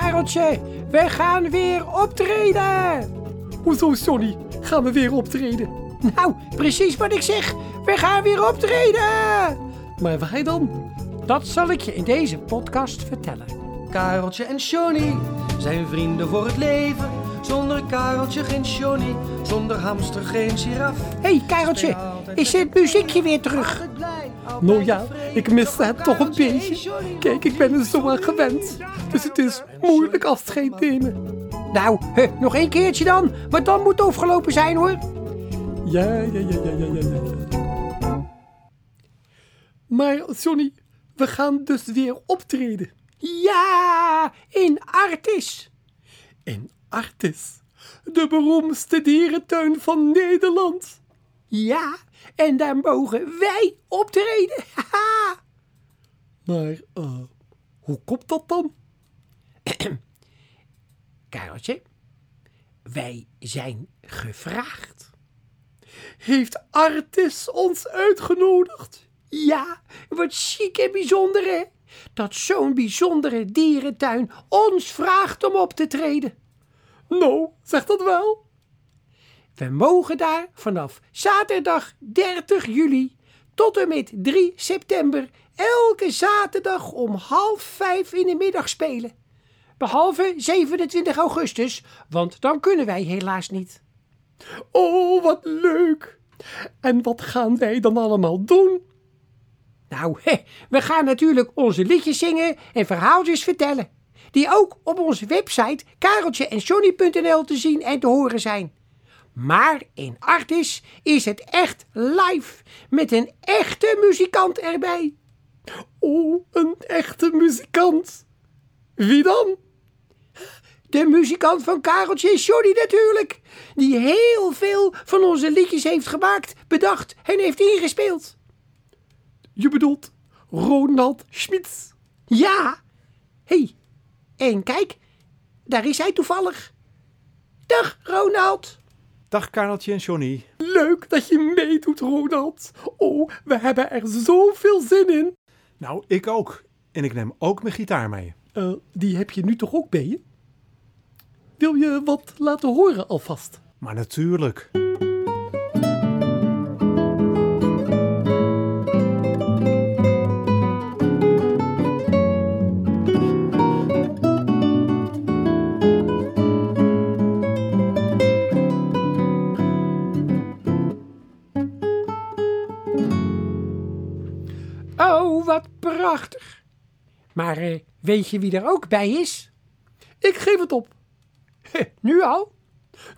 Kareltje, we gaan weer optreden. Hoezo, Johnny? Gaan we weer optreden? Nou, precies wat ik zeg. We gaan weer optreden. Maar waar dan? Dat zal ik je in deze podcast vertellen. Kareltje en Johnny zijn vrienden voor het leven. Zonder Kareltje geen Johnny, zonder hamster geen giraf. Hé, hey, Kareltje, is het muziekje weer terug? Nou ja, ik miste het toch een beetje. Kijk, ik ben er zo aan gewend. Dus het is moeilijk afscheid nemen. Nou, huh, nog één keertje dan, want dan moet het afgelopen zijn hoor. Ja, ja, ja, ja, ja, ja, ja. Maar Johnny, we gaan dus weer optreden. Ja, in Artis. In Artis, de beroemdste dierentuin van Nederland. Ja, en daar mogen wij optreden. Haha. Maar uh, hoe komt dat dan? Kareltje, wij zijn gevraagd. Heeft Artis ons uitgenodigd? Ja, wat chic en bijzonder hè? Dat zo'n bijzondere dierentuin ons vraagt om op te treden. Nou, zeg dat wel. We mogen daar vanaf zaterdag 30 juli tot en met 3 september elke zaterdag om half vijf in de middag spelen. Behalve 27 augustus, want dan kunnen wij helaas niet. Oh, wat leuk! En wat gaan wij dan allemaal doen? Nou, we gaan natuurlijk onze liedjes zingen en verhaaltjes vertellen. Die ook op onze website kareltje-en-johnny.nl te zien en te horen zijn. Maar in Artis is het echt live, met een echte muzikant erbij. Oh, een echte muzikant. Wie dan? De muzikant van Kareltje en Johnny natuurlijk. Die heel veel van onze liedjes heeft gemaakt, bedacht en heeft ingespeeld. Je bedoelt Ronald Schmitz? Ja. Hé, hey, en kijk, daar is hij toevallig. Dag, Ronald. Dag Kareltje en Johnny. Leuk dat je meedoet, Ronald. Oh, we hebben er zoveel zin in. Nou, ik ook. En ik neem ook mijn gitaar mee. Uh, die heb je nu toch ook bij je? Wil je wat laten horen alvast? Maar natuurlijk. Prachtig. Maar uh, weet je wie er ook bij is? Ik geef het op. Nu al?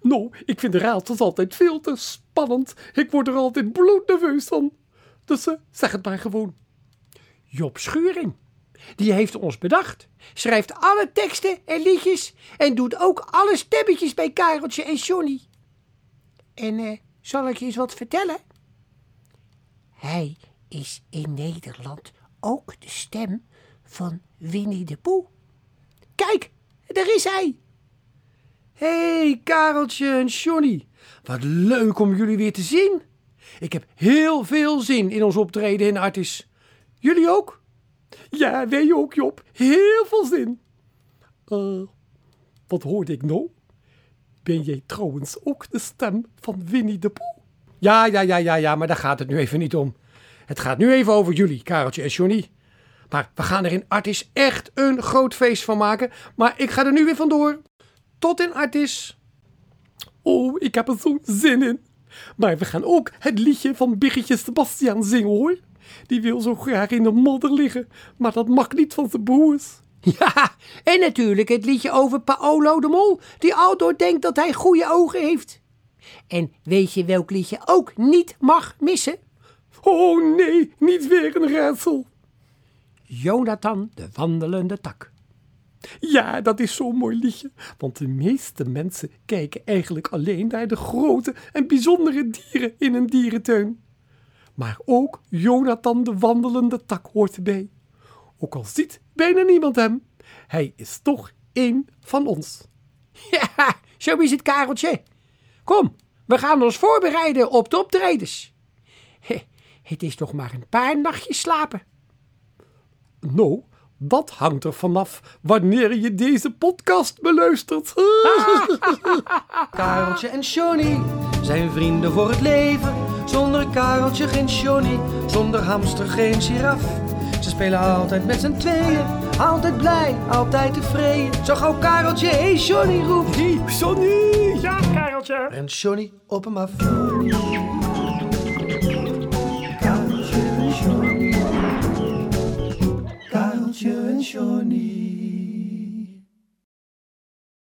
Nou, ik vind de raadsels altijd veel te spannend. Ik word er altijd bloednerveus van. Dus uh, zeg het maar gewoon. Job Schuring. Die heeft ons bedacht. Schrijft alle teksten en liedjes. En doet ook alle stemmetjes bij Kareltje en Johnny. En uh, zal ik je eens wat vertellen? Hij is in Nederland ook de stem van Winnie de Poe. Kijk, daar is hij. Hé, hey, Kareltje en Johnny. Wat leuk om jullie weer te zien. Ik heb heel veel zin in ons optreden in Artis. Jullie ook? Ja, wij ook, Job. Heel veel zin. Uh, wat hoorde ik nou? Ben jij trouwens ook de stem van Winnie de Poe? Ja, ja, ja, ja, ja, maar daar gaat het nu even niet om. Het gaat nu even over jullie, Kareltje en Johnny. Maar we gaan er in Artis echt een groot feest van maken. Maar ik ga er nu weer vandoor. Tot in Artis. Oh, ik heb er zo'n zin in. Maar we gaan ook het liedje van Biggetje Sebastian zingen hoor. Die wil zo graag in de modder liggen, maar dat mag niet van zijn broers. Ja, en natuurlijk het liedje over Paolo de Mol, die altijd denkt dat hij goede ogen heeft. En weet je welk liedje ook niet mag missen? Oh nee, niet weer een raadsel. Jonathan de wandelende tak. Ja, dat is zo'n mooi liedje, want de meeste mensen kijken eigenlijk alleen naar de grote en bijzondere dieren in een dierentuin. Maar ook Jonathan de wandelende tak hoort erbij. Ook al ziet bijna niemand hem, hij is toch één van ons. Ja, zo is het, Kareltje. Kom, we gaan ons voorbereiden op de optredens. Het is nog maar een paar nachtjes slapen. Nou, Dat hangt er vanaf wanneer je deze podcast beluistert. Kareltje en Johnny zijn vrienden voor het leven. Zonder Kareltje geen Johnny, zonder hamster geen giraf. Ze spelen altijd met z'n tweeën, altijd blij, altijd tevreden. Zo gauw Kareltje, hey Johnny roept. Hey, Johnny! Ja, Kareltje. En Johnny op hem af.